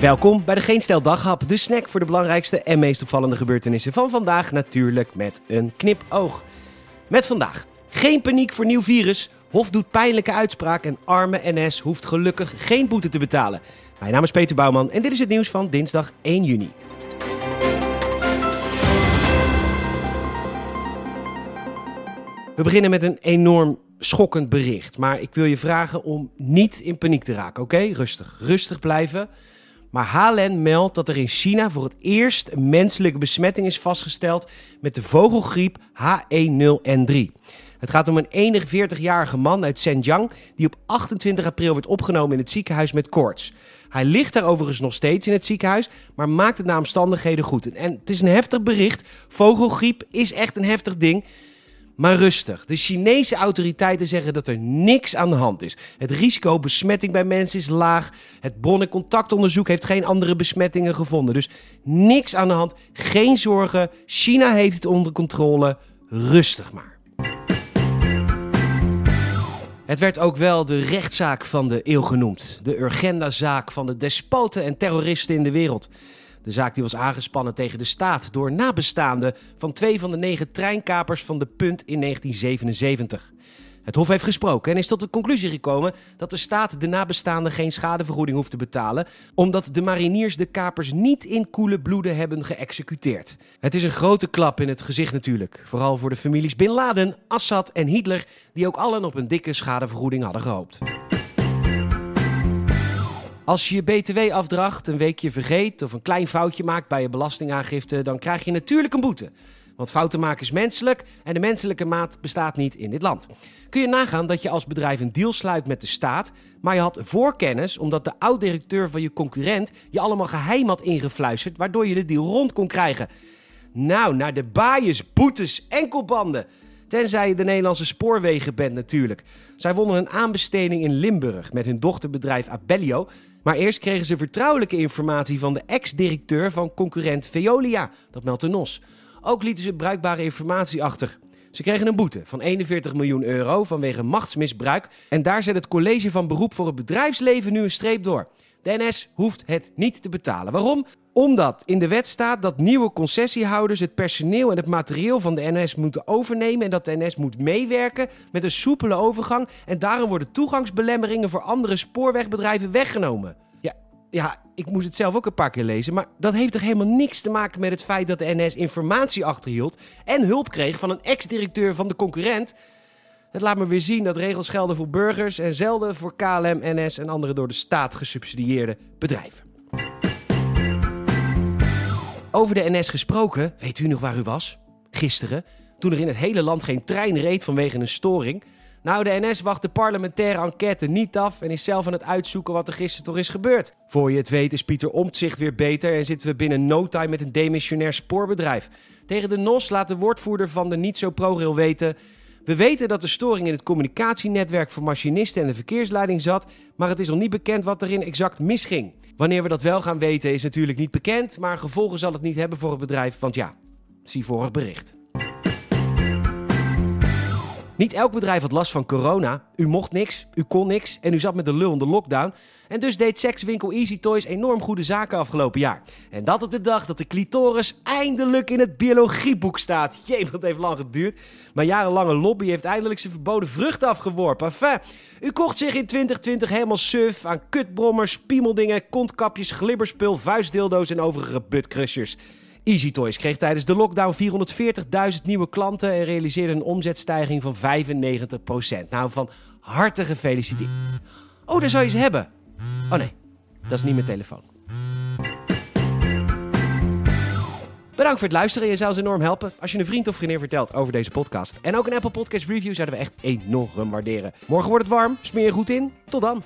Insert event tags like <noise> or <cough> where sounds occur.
Welkom bij de Geen Stel Daghap, de snack voor de belangrijkste en meest opvallende gebeurtenissen van vandaag. Natuurlijk met een knipoog. Met vandaag geen paniek voor nieuw virus. Hof doet pijnlijke uitspraak en arme NS hoeft gelukkig geen boete te betalen. Mijn naam is Peter Bouwman en dit is het nieuws van dinsdag 1 juni. We beginnen met een enorm schokkend bericht. Maar ik wil je vragen om niet in paniek te raken, oké? Rustig, rustig blijven. Maar HLN meldt dat er in China voor het eerst een menselijke besmetting is vastgesteld met de vogelgriep H1N1. Het gaat om een 41-jarige man uit Zhenjiang die op 28 april werd opgenomen in het ziekenhuis met koorts. Hij ligt daar overigens nog steeds in het ziekenhuis, maar maakt het naar omstandigheden goed. En het is een heftig bericht. Vogelgriep is echt een heftig ding. Maar rustig. De Chinese autoriteiten zeggen dat er niks aan de hand is. Het risico op besmetting bij mensen is laag. Het bronnencontactonderzoek heeft geen andere besmettingen gevonden. Dus niks aan de hand. Geen zorgen. China heeft het onder controle. Rustig maar. Het werd ook wel de rechtszaak van de eeuw genoemd. De Urgenda-zaak van de despoten en terroristen in de wereld. De zaak die was aangespannen tegen de staat door nabestaanden van twee van de negen treinkapers van de Punt in 1977. Het Hof heeft gesproken en is tot de conclusie gekomen dat de staat de nabestaanden geen schadevergoeding hoeft te betalen, omdat de mariniers de kapers niet in koele bloeden hebben geëxecuteerd. Het is een grote klap in het gezicht natuurlijk, vooral voor de families Bin Laden, Assad en Hitler, die ook allen op een dikke schadevergoeding hadden gehoopt. Als je je BTW-afdracht een weekje vergeet of een klein foutje maakt bij je belastingaangifte, dan krijg je natuurlijk een boete. Want fouten maken is menselijk en de menselijke maat bestaat niet in dit land. Kun je nagaan dat je als bedrijf een deal sluit met de staat, maar je had voorkennis omdat de oud-directeur van je concurrent je allemaal geheim had ingefluisterd, waardoor je de deal rond kon krijgen. Nou, naar de baaiers, boetes, enkelbanden. Tenzij je de Nederlandse spoorwegen bent natuurlijk. Zij wonnen een aanbesteding in Limburg met hun dochterbedrijf Abellio. Maar eerst kregen ze vertrouwelijke informatie van de ex-directeur van concurrent Veolia. Dat meldt de NOS. Ook lieten ze bruikbare informatie achter. Ze kregen een boete van 41 miljoen euro vanwege machtsmisbruik. En daar zet het college van beroep voor het bedrijfsleven nu een streep door. De NS hoeft het niet te betalen. Waarom? Omdat in de wet staat dat nieuwe concessiehouders het personeel en het materieel van de NS moeten overnemen en dat de NS moet meewerken met een soepele overgang. En daarom worden toegangsbelemmeringen voor andere spoorwegbedrijven weggenomen. Ja, ja, ik moest het zelf ook een paar keer lezen, maar dat heeft toch helemaal niks te maken met het feit dat de NS informatie achterhield en hulp kreeg van een ex-directeur van de concurrent. Het laat me weer zien dat regels gelden voor burgers en zelden voor KLM, NS en andere door de staat gesubsidieerde bedrijven. Over de NS gesproken, weet u nog waar u was? Gisteren, toen er in het hele land geen trein reed vanwege een storing. Nou, de NS wacht de parlementaire enquête niet af en is zelf aan het uitzoeken wat er gisteren toch is gebeurd. Voor je het weet is Pieter Omtzigt weer beter en zitten we binnen no time met een demissionair spoorbedrijf. Tegen de NOS laat de woordvoerder van de niet zo ProRail weten... We weten dat de storing in het communicatienetwerk voor machinisten en de verkeersleiding zat, maar het is nog niet bekend wat erin exact misging. Wanneer we dat wel gaan weten is natuurlijk niet bekend, maar gevolgen zal het niet hebben voor het bedrijf, want ja, zie vorig bericht. Niet elk bedrijf had last van corona. U mocht niks, u kon niks en u zat met de lul in de lockdown. En dus deed sekswinkel Easy Toys enorm goede zaken afgelopen jaar. En dat op de dag dat de clitoris eindelijk in het biologieboek staat. <laughs> Jee, dat heeft lang geduurd. Maar jarenlange lobby heeft eindelijk zijn verboden vrucht afgeworpen. Enfin, u kocht zich in 2020 helemaal suf aan kutbrommers, piemeldingen, kontkapjes, glibberspul, vuistdildo's en overige buttcrushers. Easy Toys kreeg tijdens de lockdown 440.000 nieuwe klanten en realiseerde een omzetstijging van 95%. Nou, van harte gefeliciteerd. Oh, daar zou je ze hebben. Oh nee, dat is niet mijn telefoon. Bedankt voor het luisteren. Je zou ons enorm helpen als je een vriend of vriendin vertelt over deze podcast. En ook een Apple Podcast review zouden we echt enorm waarderen. Morgen wordt het warm. Smeer je goed in. Tot dan.